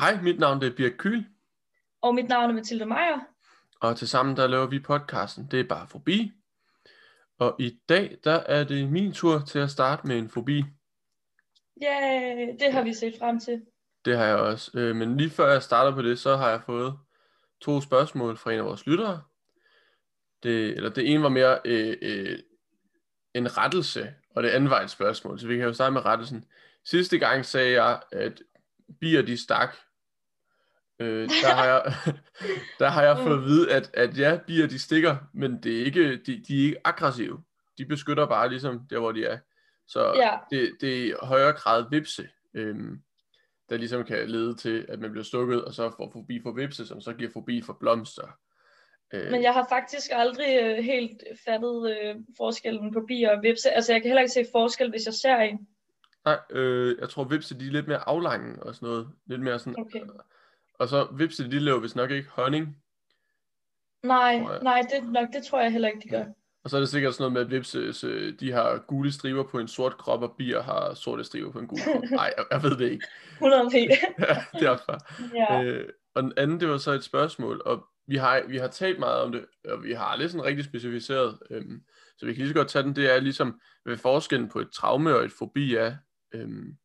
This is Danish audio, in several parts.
Hej, mit navn det er Birk Kyl, Og mit navn er Mathilde Meier. og tilsammen der laver vi podcasten Det er bare forbi. Og i dag, der er det min tur til at starte med en fobi. Ja, det har vi set frem til. Det har jeg også. Øh, Men lige før jeg starter på det, så har jeg fået to spørgsmål fra en af vores lyttere. Det, eller det ene var mere øh, øh, en rettelse, og det andet var et spørgsmål. Så vi kan jo starte med rettelsen. Sidste gang sagde jeg, at bier de stak. Øh, der, har jeg, der har jeg fået at vide, at, at ja, bier de stikker, men det er ikke, de, de er ikke aggressive. De beskytter bare ligesom der, hvor de er. Så Ja. det, det er i højere grad vipse, øhm, der ligesom kan lede til, at man bliver stukket, og så får fobi for vipse, som så giver fobi for blomster. Øh, Men jeg har faktisk aldrig øh, helt fattet øh, forskellen på bier og vipse. Altså, jeg kan heller ikke se forskel, hvis jeg ser en. Nej, øh, jeg tror vipse, de er lidt mere aflange og sådan noget. Lidt mere sådan, Okay. Og så vipse, de laver vist nok ikke honning. Nej, nej, det, nok, det tror jeg heller ikke, de gør. Og så er det sikkert sådan noget med, at vipse, de har gule striber på en sort krop, og bier har sorte striber på en gul krop. Nej, jeg, jeg ved det ikke. 100 p. Ja, derfor. ja. Øh, og den anden, det var så et spørgsmål, og vi har, vi har talt meget om det, og vi har aldrig sådan rigtig specificeret, øhm, så vi kan lige så godt tage den, det er ligesom, hvad forskellen på et traume og et fobi er. Øhm,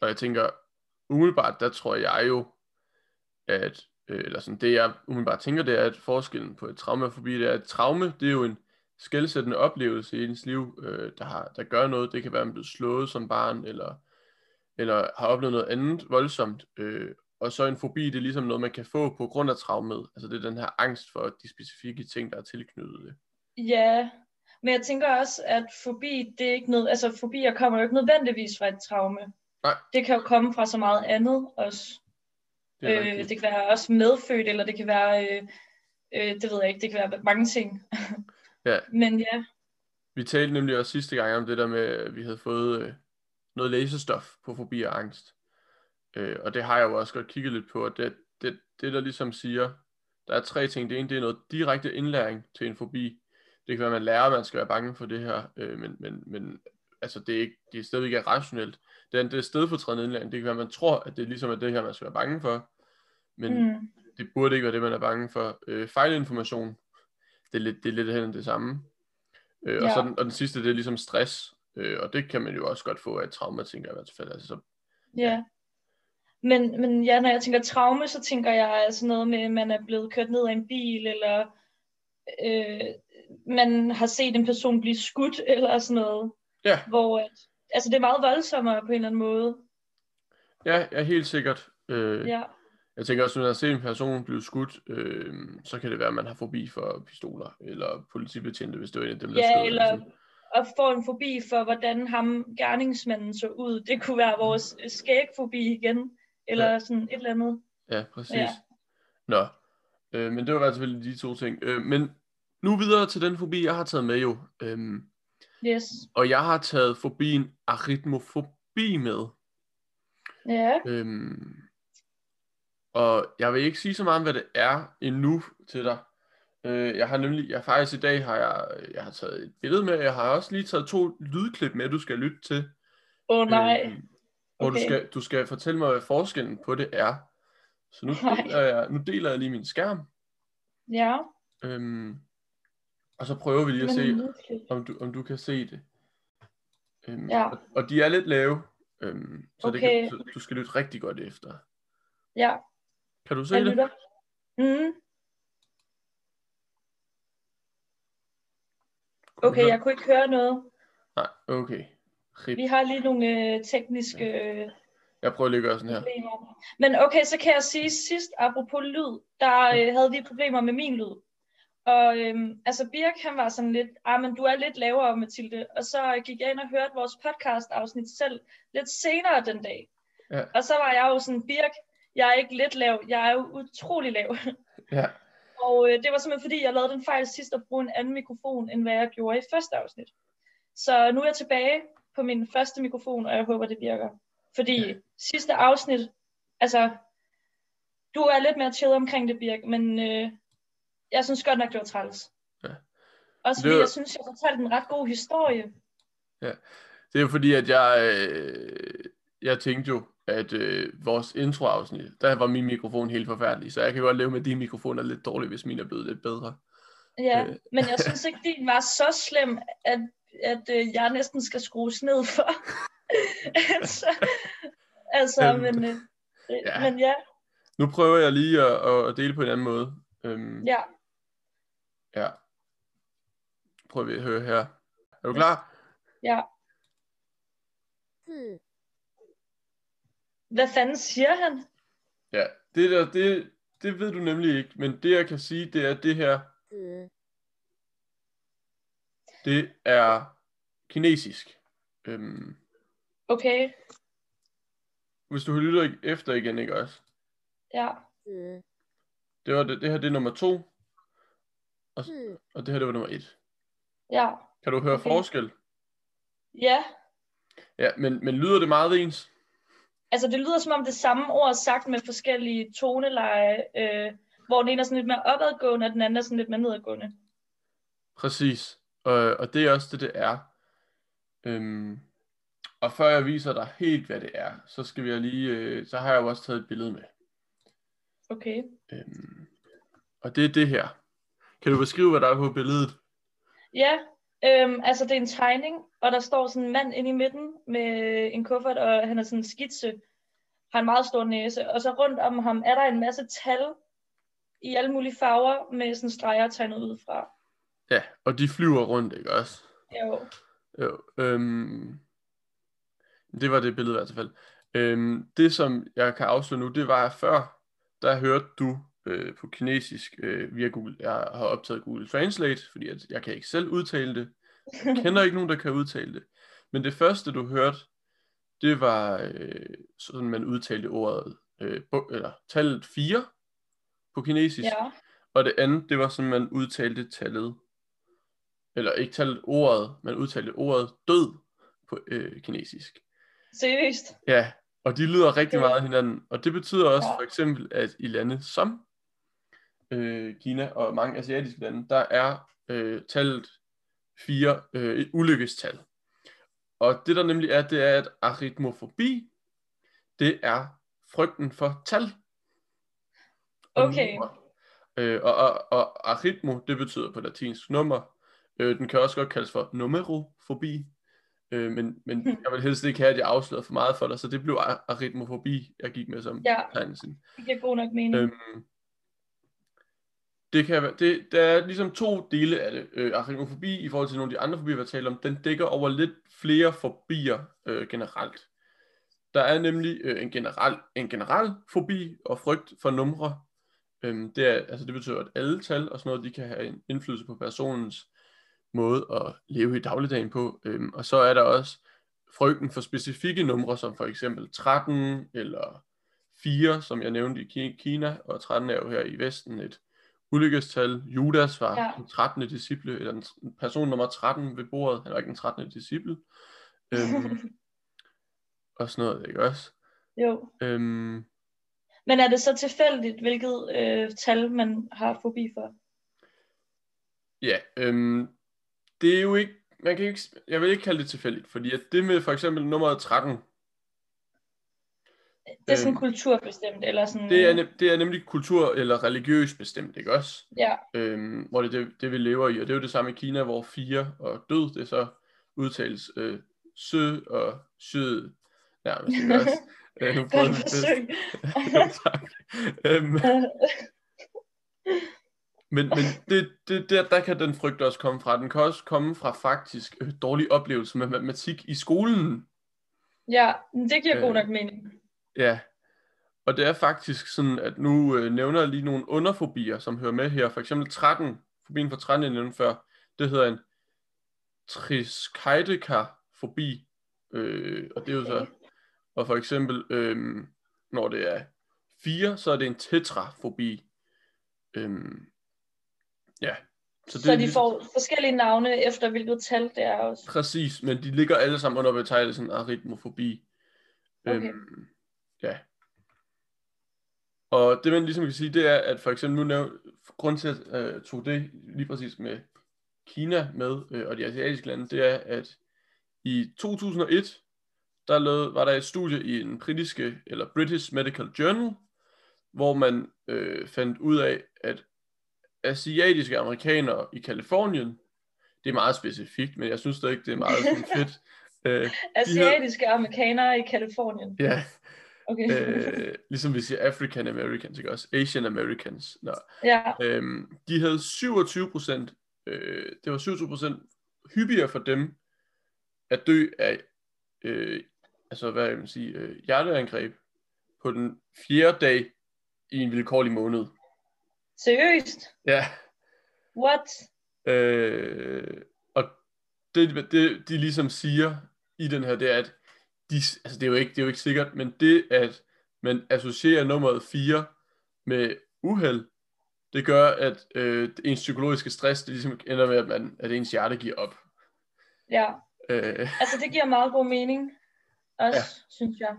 og jeg tænker, umiddelbart, der tror jeg jo, at, øh, eller sådan, det jeg umiddelbart tænker, det er, at forskellen på et traume og fobi, det er, at traume, det er jo en skældsættende oplevelse i ens liv, øh, der, har, der gør noget. Det kan være, at man blevet slået som barn, eller, eller har oplevet noget andet voldsomt. Øh, og så en fobi, det er ligesom noget, man kan få på grund af traumet. Altså det er den her angst for de specifikke ting, der er tilknyttet det. ja, men jeg tænker også, at fobi, det er ikke noget, altså fobier kommer jo ikke nødvendigvis fra et traume. Nej. Det kan jo komme fra så meget andet også. Det Øh, rigtigt. det kan være også medfødt, eller det kan være, øh, øh, det ved jeg ikke, det kan være mange ting. Ja. Men ja, Vi talte nemlig også sidste gang om det der med, at vi havde fået øh, noget læsestof på fobi og angst. Øh, og det har jeg jo også godt kigget lidt på, og det, det, det der ligesom siger, der er tre ting. Det ene, det er noget direkte indlæring til en fobi. Det kan være, at man lærer, at man skal være bange for det her, øh, men, men, men altså, det er, ikke, det er stadig ikke rationelt. Det andet, det er stedfortrædende indlæring. Det kan være, at man tror, at det ligesom er det her, man skal være bange for, men mm, det burde ikke være det, man er bange for. Øh, fejlinformation, det er lidt, det er lidt hen det samme. Øh, og, Ja. så den, og den sidste, det er ligesom stress. Øh, og det kan man jo også godt få af et trauma, tænker jeg i hvert fald. Altså, så, ja. Men, men ja, når jeg tænker traume, så tænker jeg sådan noget med, at man er blevet kørt ned af en bil, eller øh, man har set en person blive skudt, eller sådan noget. Ja. Hvor, at, altså det er meget voldsommere på en eller anden måde. ja, ja, helt sikkert. Øh, Ja, Jeg tænker også, når har set en person blive skudt, øh, så kan det være, at man har fobi for pistoler, eller politibetjente, hvis det var en af dem, der ja skød. eller Ligesom. og få en fobi for, hvordan ham gerningsmanden så ud. Det kunne være vores skægfobi igen, eller Ja. sådan et eller andet. Ja, præcis. Ja. Nå, øh, men det var selvfølgelig de to ting. Øh, men nu videre til den fobi, jeg har taget med jo. Øh, Yes. og jeg har taget fobien aritmofobi med. Ja, Øhm, og jeg vil ikke sige så meget om, hvad det er endnu til dig. Øh, jeg har nemlig, jeg faktisk i dag har jeg, jeg har taget et billede med, jeg har også lige taget to lydklip med, du skal lytte til. åh oh, nej. Øhm, hvor du Okay. skal, du skal fortælle mig, hvad forskellen på det er. Så nu Nej. deler jeg, nu deler jeg lige min skærm. Ja, Øhm, og så prøver vi lige at se, om du, om du kan se det. Øhm, Ja. og, og de er lidt lave, øhm, så, det Okay. kan, så du skal lytte rigtig godt efter. Ja, Kan du se jeg det? lytter. Mm. Okay, jeg kunne ikke høre noget. Nej, okay. Rip. Vi har lige nogle øh, tekniske øh, Jeg prøver lige at gøre sådan her. problemer. Men okay, så kan jeg sige, sidst apropos lyd, der øh, havde vi problemer med min lyd. Og øhm, altså Birk, han var sådan lidt, ah, men du er lidt lavere, Mathilde. Og så gik jeg ind og hørte vores podcast afsnit selv lidt senere den dag. Ja. Og så var jeg jo sådan, Birk, jeg er ikke lidt lav, jeg er jo utrolig lav. Ja, Og øh, det var simpelthen fordi, jeg lavede den fejl sidst at bruge en anden mikrofon, end hvad jeg gjorde i første afsnit. Så nu er jeg tilbage på min første mikrofon, og jeg håber, det virker. Fordi Ja. sidste afsnit, altså, du er lidt mere chill omkring det, Birk, men øh, jeg synes godt nok, det var træls. Ja. Også Det fordi var- jeg synes, jeg fortalte en ret god historie. det er jo fordi, at jeg, øh, jeg tænkte jo, at øh, vores introafsnit, der var min mikrofon helt forfærdelig, så jeg kan godt leve med, at de mikrofoner er lidt dårlige, hvis min er blevet lidt bedre. Ja, Øh. men jeg synes ikke, din var så slem, at, at øh, jeg næsten skal skrues ned for. altså, altså Øhm, men, øh, ja. ja. men ja, Nu prøver jeg lige at, at dele på en anden måde. Øhm, ja, ja. Prøver vi at høre her. Er du klar? ja. Hvad fanden siger han? Ja. Det der, det, det ved du nemlig ikke, men det jeg kan sige, det er det her, det er kinesisk. Øhm, Okay, hvis du lytter efter igen, ikke også? ja. Det, var det, det her det er nummer to, og, og det her det var nummer et. Ja, Kan du høre okay. forskel? ja. Ja, men, men lyder det meget ens? Altså, det lyder som om det samme ord sagt med forskellige toneleje, øh, hvor den ene er sådan lidt mere opadgående, og den anden er sådan lidt mere nedadgående. Præcis. Og, og det er også det, det er. Øhm, og før jeg viser dig helt, hvad det er, så skal vi lige, øh, så har jeg jo også taget et billede med. Okay. Øhm, og det er det her. Kan du beskrive, hvad der er på billedet? Ja, øhm, altså det er en tegning, og der står sådan en mand inde i midten med en kuffert, og han er sådan en skitse, har en meget stor næse, og så rundt om ham er der en masse tal i alle mulige farver med sådan streger tegnet ud fra. Ja, og de flyver rundt, ikke også? Jo. Jo, øhm, det var det billede i hvert fald. Øhm, det som jeg kan afsløre nu, det var at før, der hørte du øh, på kinesisk øh, via Google. Jeg har optaget Google Translate, fordi at jeg kan ikke selv udtale det. Jeg kender ikke nogen, der kan udtale det. Men det første, du hørte, det var øh, sådan, man udtalte ordet, øh, bu- eller tallet 4 på kinesisk. Ja, Og det andet, det var sådan, man udtalte tallet, eller ikke tallet ordet, man udtalte ordet død på øh, kinesisk. seriøst. Ja, og de lyder rigtig meget af hinanden. Og det betyder også Ja. for eksempel, at i lande som øh, Kina og mange asiatiske lande, der er øh, tallet 4 øh, et ulykkestal. Og det der nemlig er, det er, at aritmofobi, det er frygten for tal. og Okay. numre. Øh, og, og, og aritmo, det betyder på latinsk nummer. Øh, den kan også godt kaldes for numerofobi. Øh, men, men Hmm. jeg vil helst ikke have, at jeg afslører for meget for dig, så det blev aritmofobi, jeg gik med som Ja. tegnelsen. Det giver god nok mening. Øhm, det kan være, det, der er ligesom to dele af det. Øh, arachnofobi i forhold til nogle af de andre fobier, vi har talt om, den dækker over lidt flere fobier øh, generelt. Der er nemlig øh, en, generel, en generel fobi og frygt for numre. Øhm, det, er, altså det betyder, at alle tal og sådan noget, de kan have en indflydelse på personens måde at leve i dagligdagen på. Øhm, og så er der også frygten for specifikke numre, som for eksempel 13 eller 4, som jeg nævnte i Kina, og 13 er jo her i Vesten et ulykkestal. Judas var Ja. den 13. disciple, eller den person nummer 13 ved bordet, han var ikke den 13. disciple. Øhm, og sådan noget, ikke også? Jo. Øhm, Men er det så tilfældigt, hvilket øh, tal man har fobi for? Ja, øhm, det er jo ikke, man kan ikke, jeg vil ikke kalde det tilfældigt, fordi at det med for eksempel nummeret 13, Det er sådan Øhm, kulturbestemt, eller sådan... det er, nem, det er nemlig kultur- eller religiøs bestemt, ikke også? Ja, Øhm, hvor det er det, det, vi lever i, og det er jo det samme i Kina, hvor fire og død, det så udtales øh, sø og sød, nærmest, ikke også? Øh, godt forsøg. tak. Øhm, Men, men det, det, der, der kan den frygt også komme fra. Den kan også komme fra faktisk øh, dårlige oplevelser med matematik i skolen. ja, det giver Øh. god nok mening. Ja. Og det er faktisk sådan, at nu øh, nævner jeg lige nogle underfobier, som hører med her. For eksempel 13, fobien for 13, jeg nævnte før, det hedder en triskaideka-fobi. Øh, og det er jo så, og for eksempel, øh, når det er 4, så er det en tetrafobi. Øh, ja. Så, det så de ligesom- får forskellige navne efter, hvilket tal det er også. Præcis, men de ligger alle sammen under betegnelsen aritmofobi. Okay. Øhm, ja. Og det man ligesom kan sige, det er, at for eksempel nu nævn, grund til at øh, tog det lige præcis med Kina med, øh, og de asiatiske lande, det er, at i 2001, der lavede, var der et studie i en britiske, eller British Medical Journal, hvor man øh, fandt ud af, at asiatiske amerikanere i Kalifornien, det er meget specifikt, men jeg synes ikke, det er meget sådan fedt. Øh, Asiatiske havde, amerikanere i Kalifornien. Ja. Okay. øh, ligesom vi siger African Americans, ikke også? Asian Americans. Nå. ja. Øhm, de havde 27 procent, øh, det var 27 procent hyppigere for dem at dø af, øh, altså hvad jeg vil sige, øh, hjerteangreb på den fjerde dag i en vilkårlig måned. Seriøst? Ja. What? Øh, og det, det, de ligesom siger i den her, det er, at de, altså det, er jo ikke, det er jo ikke sikkert, men det, at man associerer nummeret 4 med uheld, det gør, at øh, ens psykologiske stress, det ligesom ender med, at, man, at ens hjerte giver op. Ja. Øh, Altså, det giver meget god mening. Også, ja. synes jeg.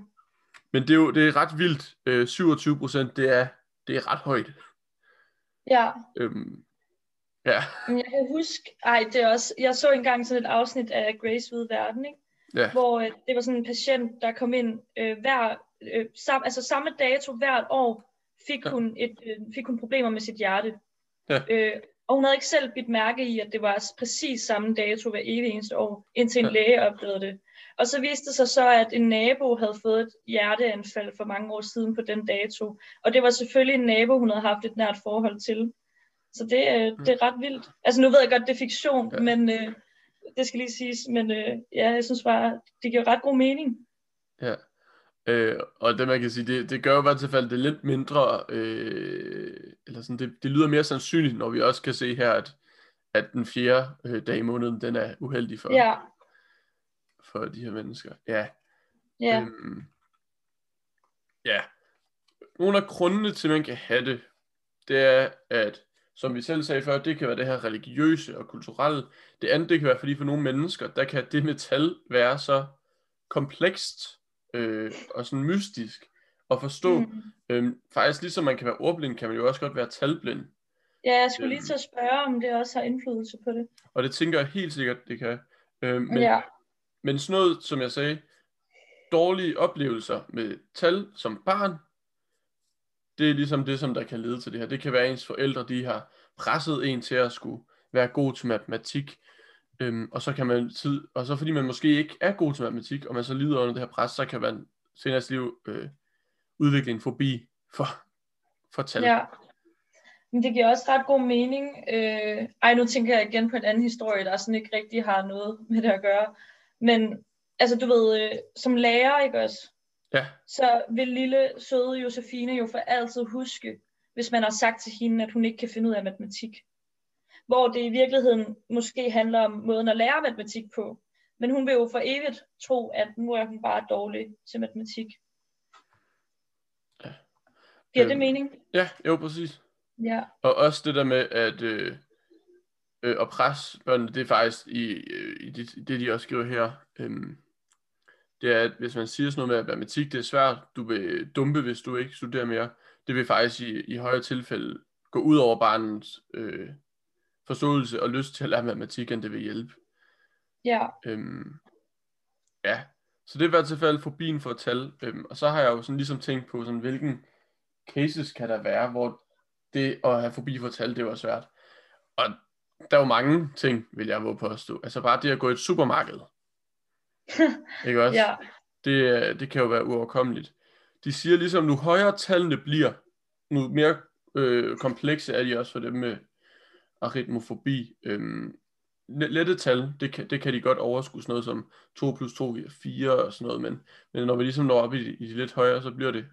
men det er jo det er ret vildt. Øh, 27 procent, det er, det er ret højt. Ja. Øhm, ja, Men jeg kan huske, ej, det er også, jeg så engang sådan et afsnit af Grace ved Verden, ikke? Ja, hvor øh, det var sådan en patient, der kom ind øh, hver, øh, sam, altså samme dato hvert år, fik, Ja. hun et, øh, fik hun problemer med sit hjerte. Ja. Øh, og hun havde ikke selv bidt mærke i, at det var præcis samme dato hver evig eneste år, indtil en Ja. læge opdagede det. Og så viste det sig så, at en nabo havde fået et hjerteanfald for mange år siden på den dato. Og det var selvfølgelig en nabo, hun havde haft et nært forhold til. Så det, øh, det er ret vildt. Altså nu ved jeg godt, det er fiktion, ja. men øh, det skal lige siges. Men øh, ja, jeg synes bare, det giver ret god mening. ja. Øh, og det man kan sige, det, det gør jo i hvert fald det lidt mindre, øh, eller sådan, det, det lyder mere sandsynligt, når vi også kan se her, at, at den fjerde øh, dag i måneden, den er uheldig for, Ja, for de her mennesker. Ja. ja, Øhm, ja. Nogle af grundene til, at man kan have det, det er, at som vi selv sagde før, det kan være det her religiøse og kulturelle. Det andet, det kan være, fordi for nogle mennesker, der kan det metal være så komplekst øh, og sådan mystisk at forstå. Mm. Øhm, faktisk ligesom man kan være ordblind, kan man jo også godt være talblind. ja, jeg skulle lige Øhm. til at spørge, om det også har indflydelse på det. Og det tænker jeg helt sikkert, det kan. Øhm, men, ja, Men sådan noget, som jeg sagde, dårlige oplevelser med tal som barn, det er ligesom det, som der kan lede til det her. Det kan være, at ens forældre, de har presset en til at skulle være god til matematik, øhm, og så kan man tid, og så fordi man måske ikke er god til matematik, og man så lider under det her pres, så kan man senere i sit liv øh, udvikle en fobi for, for tal. ja. Men det giver også ret god mening. Øh, ej, nu tænker jeg igen på en anden historie, der sådan ikke rigtig har noget med det at gøre. Men altså, du ved, øh, som lærer, ikke også? Ja, så vil lille søde Josefine jo for altid huske, hvis man har sagt til hende, at hun ikke kan finde ud af matematik. Hvor det i virkeligheden måske handler om måden at lære matematik på. Men hun vil jo for evigt tro, at nu er hun bare dårlig til matematik. Ja. Giver Øhm. det mening? ja jo præcis. Ja. Og også det der med at, øh, øh, at presse børnene, det er faktisk i, øh, i det, det, de også skriver her, øhm, det er, at hvis man siger sådan noget med, at matematik det er svært, du vil dumpe, hvis du ikke studerer mere, det vil faktisk i, i højere tilfælde gå ud over barnets øh, forståelse og lyst til at lære matematik, end det vil hjælpe. Ja. Øhm, ja, så det er i hvert fald fobien for tal. Øhm, og så har jeg jo sådan ligesom tænkt på, sådan, hvilken cases kan der være, hvor det at have fobi for tal, det var svært. Og der er jo mange ting, vil jeg våge påstå. Altså bare det at gå i et supermarked. Ikke også? ja. Det, det kan jo være uoverkommeligt. De siger ligesom, nu højere tallene bliver, nu mere øh, komplekse er de også for dem med aritmofobi. Øhm, lette tal, det kan, det kan de godt overskue, sådan noget som 2 plus 2 giver 4 og sådan noget, men, men når vi ligesom når op i, i de lidt højere, så bliver det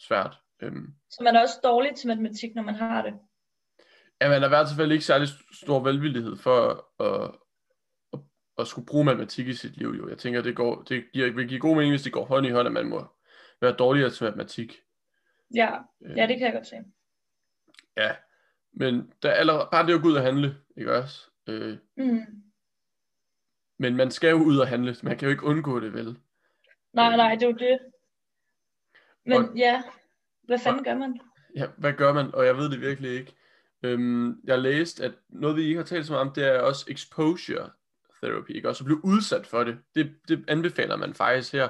svært. Øhm, Så man er også dårlig til matematik, når man har det. ja, man er i hvert fald ikke særlig stor velvillighed for at, at, at skulle bruge matematik i sit liv. Jo. Jeg tænker, det, går, det giver, vil give god mening, hvis det går hånd i hånd, at man må være dårligere til matematik. Ja, ja det kan jeg godt se. Ja, men der er allerede, bare det at gå ud og handle, ikke også? Øh, Mm. men man skal jo ud og handle, man kan jo ikke undgå det, vel? Nej, nej, det er jo det. Men Og- ja, hvad fanden gør man? Ja, hvad gør man? Og jeg ved det virkelig ikke. Øhm, jeg læste, at noget vi ikke har talt så meget om, det er også exposure therapy, ikke? Også at blive udsat for det. det. Det anbefaler man faktisk her.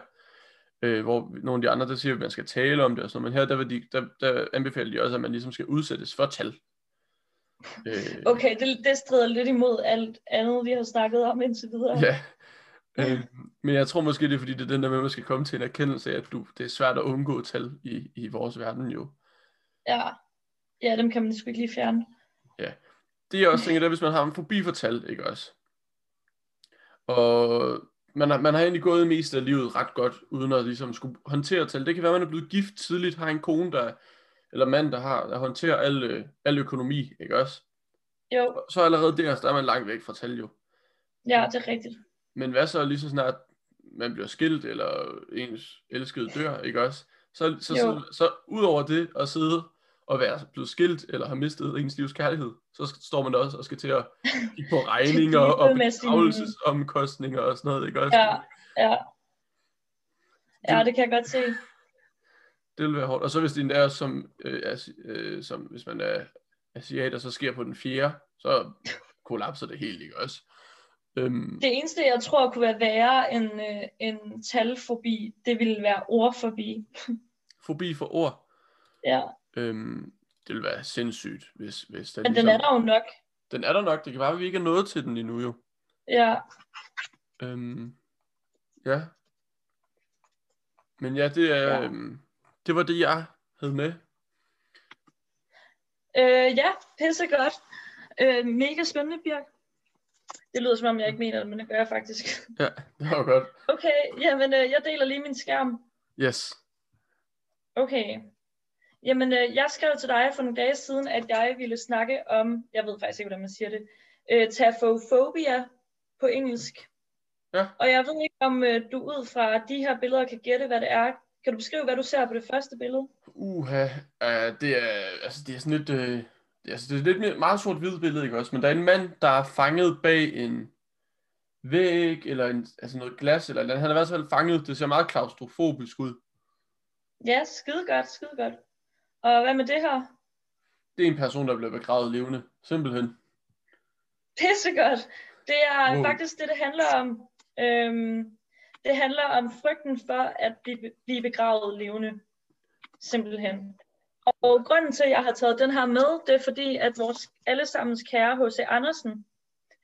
Øh, hvor nogle af de andre, der siger, at man skal tale om det og sådan men her der, vil de, der, der anbefaler de også, at man ligesom skal udsættes for tal. Øh, okay, det, det strider lidt imod alt andet, vi har snakket om indtil videre. Ja, øh, men jeg tror måske, det er fordi, det er den der med, at man skal komme til en erkendelse af, at du, det er svært at undgå tal i, i vores verden jo. Ja. ja, dem kan man sgu ikke lige fjerne. Ja, det er også tænker, det er, hvis man har en fobi for tal, ikke også? Og man har, man har egentlig gået mest af livet ret godt, uden at ligesom skulle håndtere tal. Det kan være, at man er blevet gift tidligt, har en kone, der, eller mand, der, har, der håndterer al, al økonomi, ikke også? Jo. Så allerede der, der er man langt væk fra tal jo. Ja, det er rigtigt. Men hvad så lige så snart man bliver skilt, eller ens elskede dør, ikke også? Så, så, så, så, så ud over det at sidde og være blevet skilt, eller har mistet ens livs kærlighed, så står man også og skal til at kigge på regninger og begravelsesomkostninger og sådan noget, ikke også? Ja, ja. Ja, det kan jeg godt se. Det vil være hårdt. Og så hvis det er som, øh, as, øh, som hvis man er asiater, så sker på den fjerde, så kollapser det helt, ikke også? Øhm, det eneste, jeg tror kunne være værre end, øh, end talfobi, det ville være ordfobi. Fobi for ord? Ja. Øhm, det ville være sindssygt, hvis, hvis den Men ligesom, den er der jo nok. Den er der nok. Det kan være, at vi ikke er nået til den endnu jo. Ja. Øhm, ja. Men ja, det, er, ja. Øhm, det var det, jeg havde med. Øh, ja, pisse godt. Øh, mega spændende, Birk. Det lyder som om, jeg ikke mener det, men det gør jeg faktisk. Ja, det var godt. Okay, jamen øh, jeg deler lige min skærm. Yes. Okay. Jamen, øh, jeg skrev til dig for nogle dage siden, at jeg ville snakke om, jeg ved faktisk ikke, hvordan man siger det, øh, tafofobia på engelsk. Ja. Og jeg ved ikke, om øh, du ud fra de her billeder kan gætte, hvad det er. Kan du beskrive, hvad du ser på det første billede? Uha, uh, det er, altså, det er sådan lidt, øh, altså, det er lidt meget sort-hvidt billede, ikke også? Men der er en mand, der er fanget bag en væg, eller en, altså noget glas, eller andet. Han er i hvert fald fanget, det ser meget klaustrofobisk ud. Ja, skide godt, skide godt. Og hvad med det her? Det er en person, der bliver begravet levende. Simpelthen. Pissegodt. Det er wow. faktisk det, det handler om. Øhm, det handler om frygten for at blive, blive begravet levende. Simpelthen. Og grunden til, at jeg har taget den her med, det er fordi, at vores allesammens kære H.C. Andersen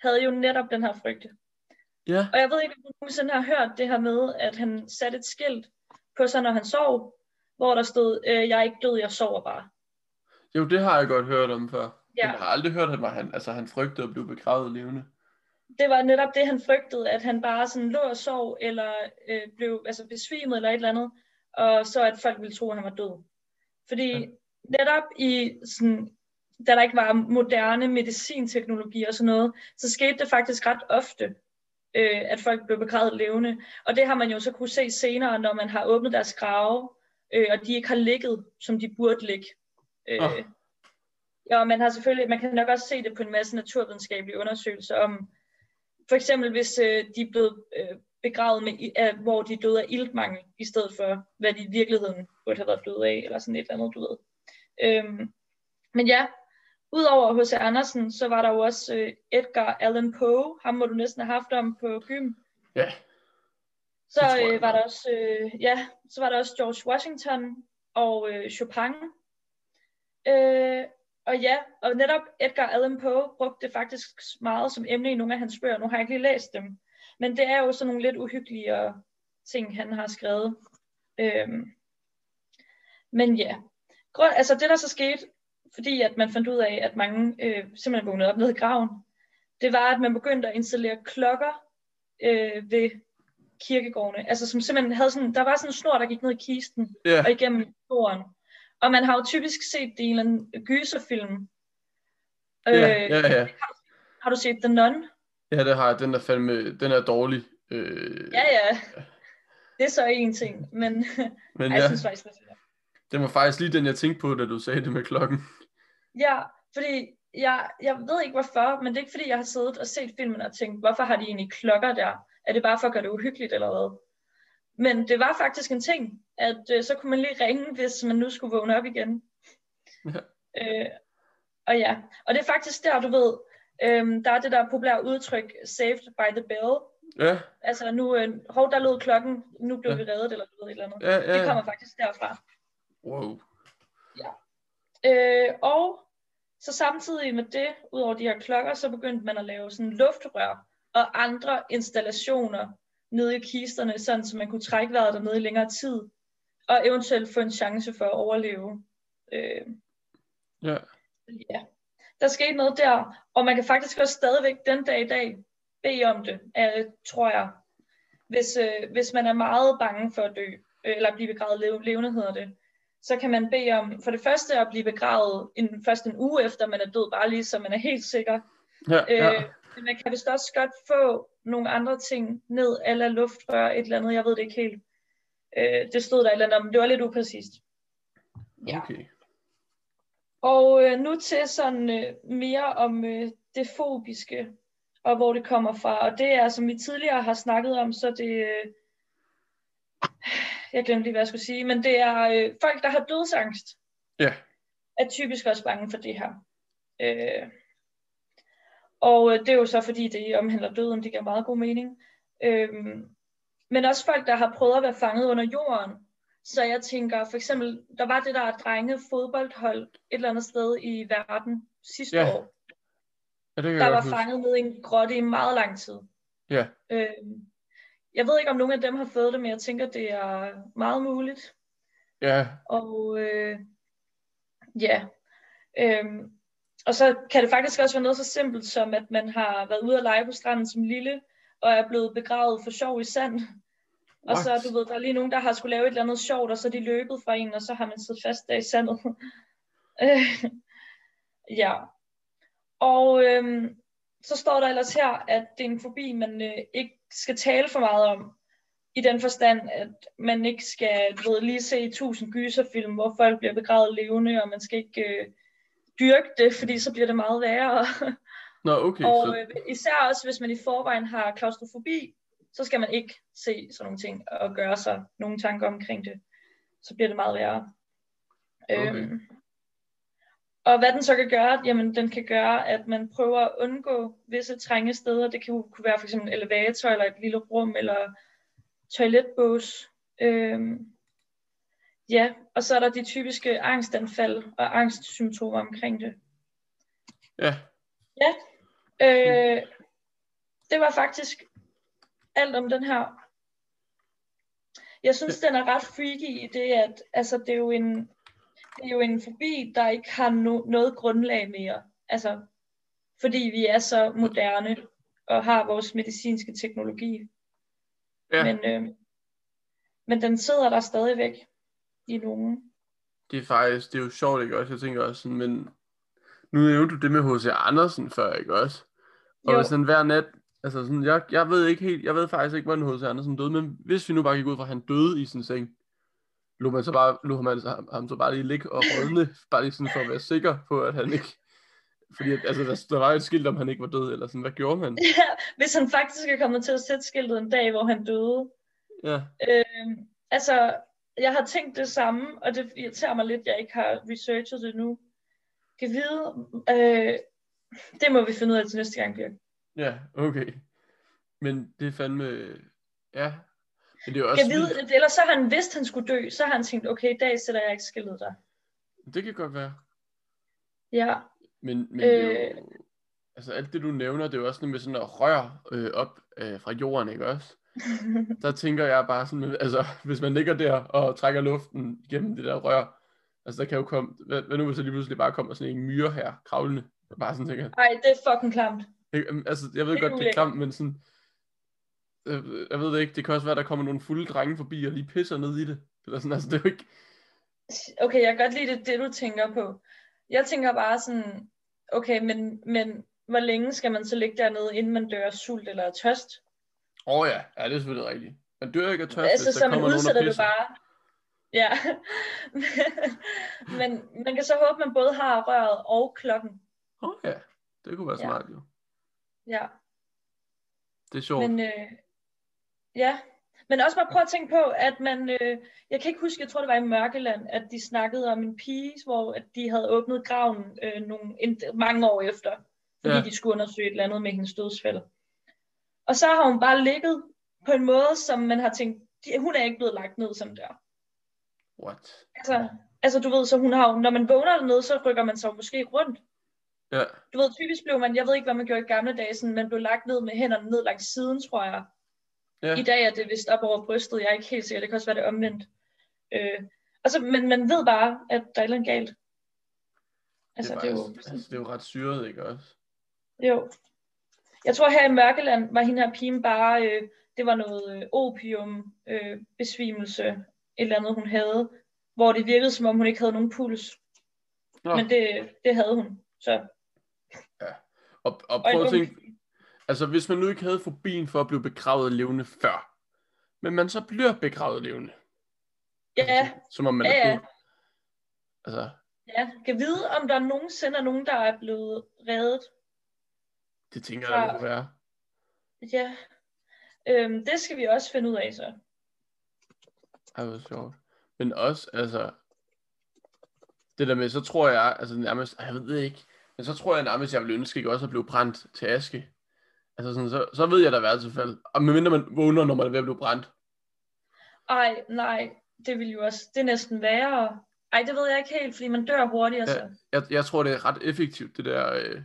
havde jo netop den her frygte. Ja. Og jeg ved ikke, om du nogensinde har hørt det her med, at han satte et skilt på sig, når han sov, hvor der stod, øh, jeg er ikke død, jeg sover bare. Jo, det har jeg godt hørt om før. Ja. Men jeg har aldrig hørt, at han, altså, han frygtede at blive begravet levende. Det var netop det, han frygtede, at han bare sådan lå og sov, eller øh, blev altså besvimet, eller et eller andet, og så at folk ville tro, at han var død. Fordi ja. netop i sådan, da der ikke var moderne medicinteknologi og sådan noget, så skete det faktisk ret ofte, øh, at folk blev begravet levende. Og det har man jo så kunne se senere, når man har åbnet deres grave, øh, og de ikke har ligget, som de burde ligge. Øh, oh. Ja, og man har selvfølgelig, man kan nok også se det på en masse naturvidenskabelige undersøgelser om, for eksempel hvis øh, de er blevet øh, begravet med, øh, hvor de døde af iltmangel, i stedet for, hvad de i virkeligheden burde have været døde af, eller sådan et eller andet, du ved. Øhm, men ja, udover H.C. Andersen, så var der jo også øh, Edgar Allan Poe, ham må du næsten have haft om på gym. Ja, så øh, var der også, øh, ja, så var der også George Washington og øh, Chopin. Øh, og ja, og netop Edgar Allan Poe brugte det faktisk meget som emne i nogle af hans bøger. Nu har jeg ikke lige læst dem. Men det er jo sådan nogle lidt uhyggelige ting, han har skrevet. Øh, men ja, Grund, altså det der så skete, fordi at man fandt ud af, at mange øh, simpelthen vågnede op nede i graven, det var, at man begyndte at installere klokker øh, ved kirkegårdene. Altså som simpelthen havde sådan, der var sådan en snor, der gik ned i kisten yeah. og igennem jorden. Og man har jo typisk set det i en gyserfilm. Ja, øh, ja, ja. Har, har du set The Nun? Ja, det har jeg. Den er fandme, den er dårlig. Øh, ja, ja. Det er så en ting, men, men ej, jeg synes faktisk, det er det var faktisk lige den, jeg tænkte på, da du sagde det med klokken. Ja, fordi jeg, jeg ved ikke hvorfor, men det er ikke fordi, jeg har siddet og set filmen og tænkt, hvorfor har de egentlig klokker der? Er det bare for at gøre det uhyggeligt eller hvad? Men det var faktisk en ting, at øh, så kunne man lige ringe, hvis man nu skulle vågne op igen. Ja. Øh, og ja, og det er faktisk der, du ved, øh, der er det der populære udtryk, saved by the bell, Ja, Altså nu, øh, hov, der lød klokken, nu blev Ja. vi reddet, eller du ved et eller andet. ja, ja. Det kommer faktisk derfra. Wow. Øh, og så samtidig med det, ud over de her klokker, så begyndte man at lave sådan luftrør og andre installationer nede i kisterne, sådan så man kunne trække vejret dernede i længere tid, og eventuelt få en chance for at overleve. Øh, Ja. ja. Der skete noget der, og man kan faktisk også stadigvæk den dag i dag bede om det, øh, tror jeg. Hvis, øh, hvis man er meget bange for at dø, øh, eller blive begravet lev- levende hedder det, så kan man bede om for det første at blive begravet en, først en uge efter man er død, bare lige så man er helt sikker. Ja, ja. Øh, men man kan vist også godt få nogle andre ting ned, eller luftrør, et eller andet, jeg ved det ikke helt. Øh, det stod der et eller andet om, det var lidt upræcist. ja. Okay. Og øh, nu til sådan øh, mere om øh, det fobiske, og hvor det kommer fra. Og det er, som vi tidligere har snakket om, så det... Øh, jeg glemte lige, hvad jeg skulle sige, men det er øh, folk, der har dødsangst, Ja. er typisk også bange for det her. Øh, og øh, det er jo så, fordi det omhandler døden, det giver meget god mening. Øh, men også folk, der har prøvet at være fanget under jorden. Så jeg tænker, for eksempel, der var det der drenge fodboldhold et eller andet sted i verden sidste Ja, år, Ja, det der var huske. fanget nede i en grotte i meget lang tid. Ja. Øh, jeg ved ikke, om nogen af dem har fået det, men jeg tænker, det er meget muligt. Ja, Og øh, ja, øhm, og så kan det faktisk også være noget så simpelt som, at man har været ude at lege på stranden som lille, og er blevet begravet for sjov i sand. Og så, What? du ved, der er lige nogen, der har skulle lave et eller andet sjovt, og så er de løbet fra en, og så har man siddet fast der i sandet. Ja. Og øhm, så står der ellers her, at det er en fobi, man øh, ikke skal tale for meget om. I den forstand, at man ikke skal du ved, lige se tusind gyserfilm, hvor folk bliver begravet levende, og man skal ikke øh, dyrke det, fordi så bliver det meget værre. Nå, okay. og så, øh, især også, hvis man i forvejen har klaustrofobi, så skal man ikke se sådan nogle ting og gøre sig nogle tanker omkring det. Så bliver det meget værre. Okay. Øhm, og hvad den så kan gøre, jamen den kan gøre, at man prøver at undgå visse trænge steder. Det kan jo kunne være for eksempel en elevator, eller et lille rum, eller toiletbås. Øhm, ja, og så er der de typiske angstanfald og angstsymptomer omkring det. ja. Ja, øh, det var faktisk alt om den her. Jeg synes, den er ret freaky i det, at altså, det, er jo en, det er jo en fobi, der ikke har no, noget grundlag mere. Altså, fordi vi er så moderne og har vores medicinske teknologi. Ja. Men, øh, men den sidder der stadigvæk i nogen. Det er faktisk, det er jo sjovt, ikke også? Jeg tænker også sådan, men nu nævnte du det med H.C. Andersen før, ikke også? Og Jo. hvis sådan hver nat, altså sådan, jeg, jeg ved ikke helt, jeg ved faktisk ikke, hvordan H.C. Andersen døde, men hvis vi nu bare gik ud fra, at han døde i sin seng, lå man så bare, lå man så, ham, ham så bare lige ligge og rådne, bare lige sådan for at være sikker på, at han ikke, fordi at, altså, der, der var jo et skilt om, han ikke var død, eller sådan, hvad gjorde man? Hvis han faktisk er kommet til at sætte skiltet en dag, hvor han døde. Ja, Øh, altså, jeg har tænkt det samme, og det irriterer mig lidt, at jeg ikke har researchet det nu. Kan vide, øh, det må vi finde ud af til næste gang, Birk. ja, okay. Men det er fandme, ja, men det er også Kan vide, vildt. ellers så har han vidst, at han skulle dø, så har han tænkt, okay, i dag sætter jeg ikke skiltet der. Det kan godt være. Ja, Men, men øh... det er Øh. jo, altså alt det du nævner, det er jo også noget med sådan at røre øh, op øh, fra jorden, ikke også? Der tænker jeg bare sådan, altså hvis man ligger der og trækker luften igennem det der rør, altså der kan jo komme, hvad, hvad nu hvis der lige pludselig bare kommer sådan en myre her, kravlende, og bare sådan tænker, ej, det er fucking klamt. ikke, øhm, altså jeg ved Det godt, det er klamt, men sådan, øh, jeg ved det ikke, det kan også være, der kommer nogle fulde drenge forbi og lige pisser ned i det, eller sådan, altså det er jo ikke, Okay, jeg kan godt lide det, det du tænker på. Jeg tænker bare sådan, okay, men, men hvor længe skal man så ligge dernede, inden man dør af sult eller tørst? Åh oh, ja, ja, det er selvfølgelig rigtigt. Man dør ikke af tørst, altså, hvis så der kommer nogen og pisser. bare. Ja. men man kan så håbe, at man både har røret og klokken. Åh oh, ja, det kunne være Ja. smart jo. Ja. Det er sjovt. Men øh, ja. Men også bare prøv at tænke på, at man, øh, jeg kan ikke huske, jeg tror det var i Mørkeland, at de snakkede om en pige, hvor at de havde åbnet graven øh, nogle, en, mange år efter, fordi Ja. ja. de skulle undersøge et eller andet med hendes dødsfald. Og så har hun bare ligget på en måde, som man har tænkt, hun er ikke blevet lagt ned sådan der. What? Altså, altså du ved, så hun har når man vågner dernede, så rykker man sig måske rundt. Ja, Du ved, typisk blev man, jeg ved ikke, hvad man gjorde i gamle dage, sådan, man blev lagt ned med hænderne ned langs siden, tror jeg. ja. I dag er det vist op over brystet, jeg er ikke helt sikker, det kan også være det omvendt. Øh, altså, men man ved bare, at der er et eller andet galt. Altså, det, det, er er jo, altså, det er jo ret syret, ikke også? jo. Jeg tror her i Mørkeland var hende her pigen bare, øh, det var noget øh, opium, øh, besvimelse, et eller andet hun havde, hvor det virkede som om hun ikke havde nogen puls. Nå. Men det, det havde hun. Så, Og, og og prøv at ung tænke, altså hvis man nu ikke havde fobien for at blive begravet levende før, men man så bliver begravet levende, Ja, som om man ja, er ja. død. Altså, ja. Kan vide, om der nogensinde er nogen, der er blevet reddet. Det tænker jeg, der må være. Ja. Øhm, det skal vi også finde ud af så. Ej, hvor sjovt. Men også, altså, det der med, så tror jeg, altså nærmest, jeg ved det ikke, men så tror jeg nærmest, jeg ville ønske ikke også at blive brændt til aske. Altså sådan, så, så ved jeg da i hvert fald. Og medmindre man vågner, når man er ved at blive brændt. Ej, nej, det vil jo også, det er næsten værre. Ej, det ved jeg ikke helt, fordi man dør hurtigere Ja. så. Jeg, jeg tror, det er ret effektivt, det der øh,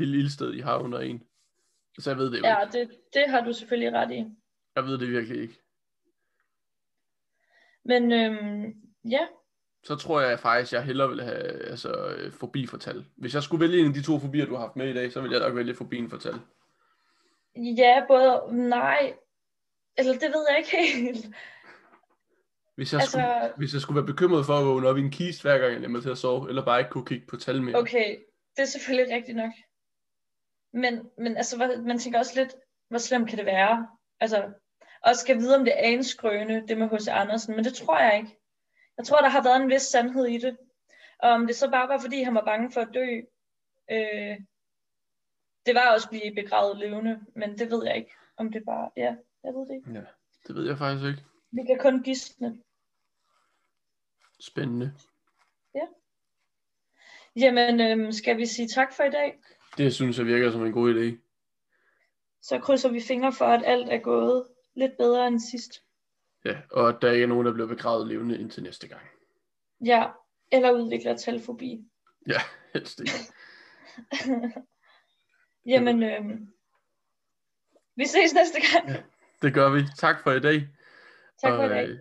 lille ildsted, I har under en. Så jeg ved det jo Ja, ikke. det, det har du selvfølgelig ret i. Jeg ved det virkelig ikke. Men øhm, ja, Så tror jeg faktisk, jeg hellere vil have altså, øh, fobi for tal. Hvis jeg skulle vælge en af de to fobier, du har haft med i dag, så ville jeg nok vælge fobien for tal. ja, både nej, eller det ved jeg ikke helt. Hvis jeg, Altså- skulle, hvis jeg skulle være bekymret for at vågne op i en kiste, hver gang jeg lemmer til at sove, eller bare ikke kunne kigge på tal mere. Okay, det er selvfølgelig rigtigt nok. Men, men altså, man tænker også lidt, hvor slemt kan det være? Altså, og skal vide, om det er en skrøne, det med H.C. Andersen, men det tror jeg ikke. Jeg tror, der har været en vis sandhed i det. Og om det så bare var, fordi han var bange for at dø. Øh, det var også blive begravet levende, men det ved jeg ikke. Om det bare, ja, jeg ved det ikke. Ja, det ved jeg faktisk ikke. Vi kan kun gisne. Spændende. Jamen, øhm, skal vi sige tak for i dag? Det synes jeg virker som en god idé. Så krydser vi fingre for, at alt er gået lidt bedre end sidst. Ja, og at der ikke er nogen, der bliver begravet levende indtil næste gang. Ja, eller udvikler talfobi. Ja, helst ikke. Jamen, øhm, vi ses næste gang. Det gør vi. Tak for i dag. Tak for i og, dag. øh,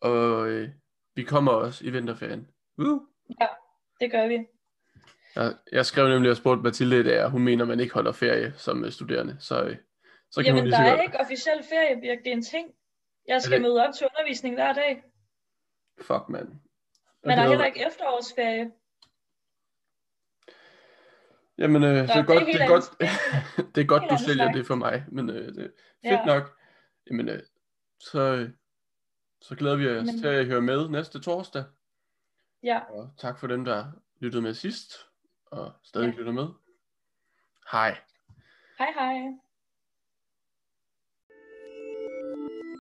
Og øh, vi kommer også i vinterferien. Uh. Det gør vi. Jeg, jeg skrev nemlig og spurgte Mathilde og hun mener, man ikke holder ferie som øh, studerende. Så, øh, så kan Jamen, hun der er ikke officiel ferie, Birk. Det er en ting. Jeg skal det- møde op til undervisning hver dag. Fuck, mand. Men der er heller ikke efterårsferie. Jamen, øh, det det er godt, det er godt, det er godt du sælger snak. det for mig, men øh, det er fedt Ja. nok. Jamen, øh, så, øh, så glæder vi os Men- til at høre med næste torsdag. Ja, Og tak for dem, der lyttede med sidst, og stadig Ja. lytter med. Hej. hej hej.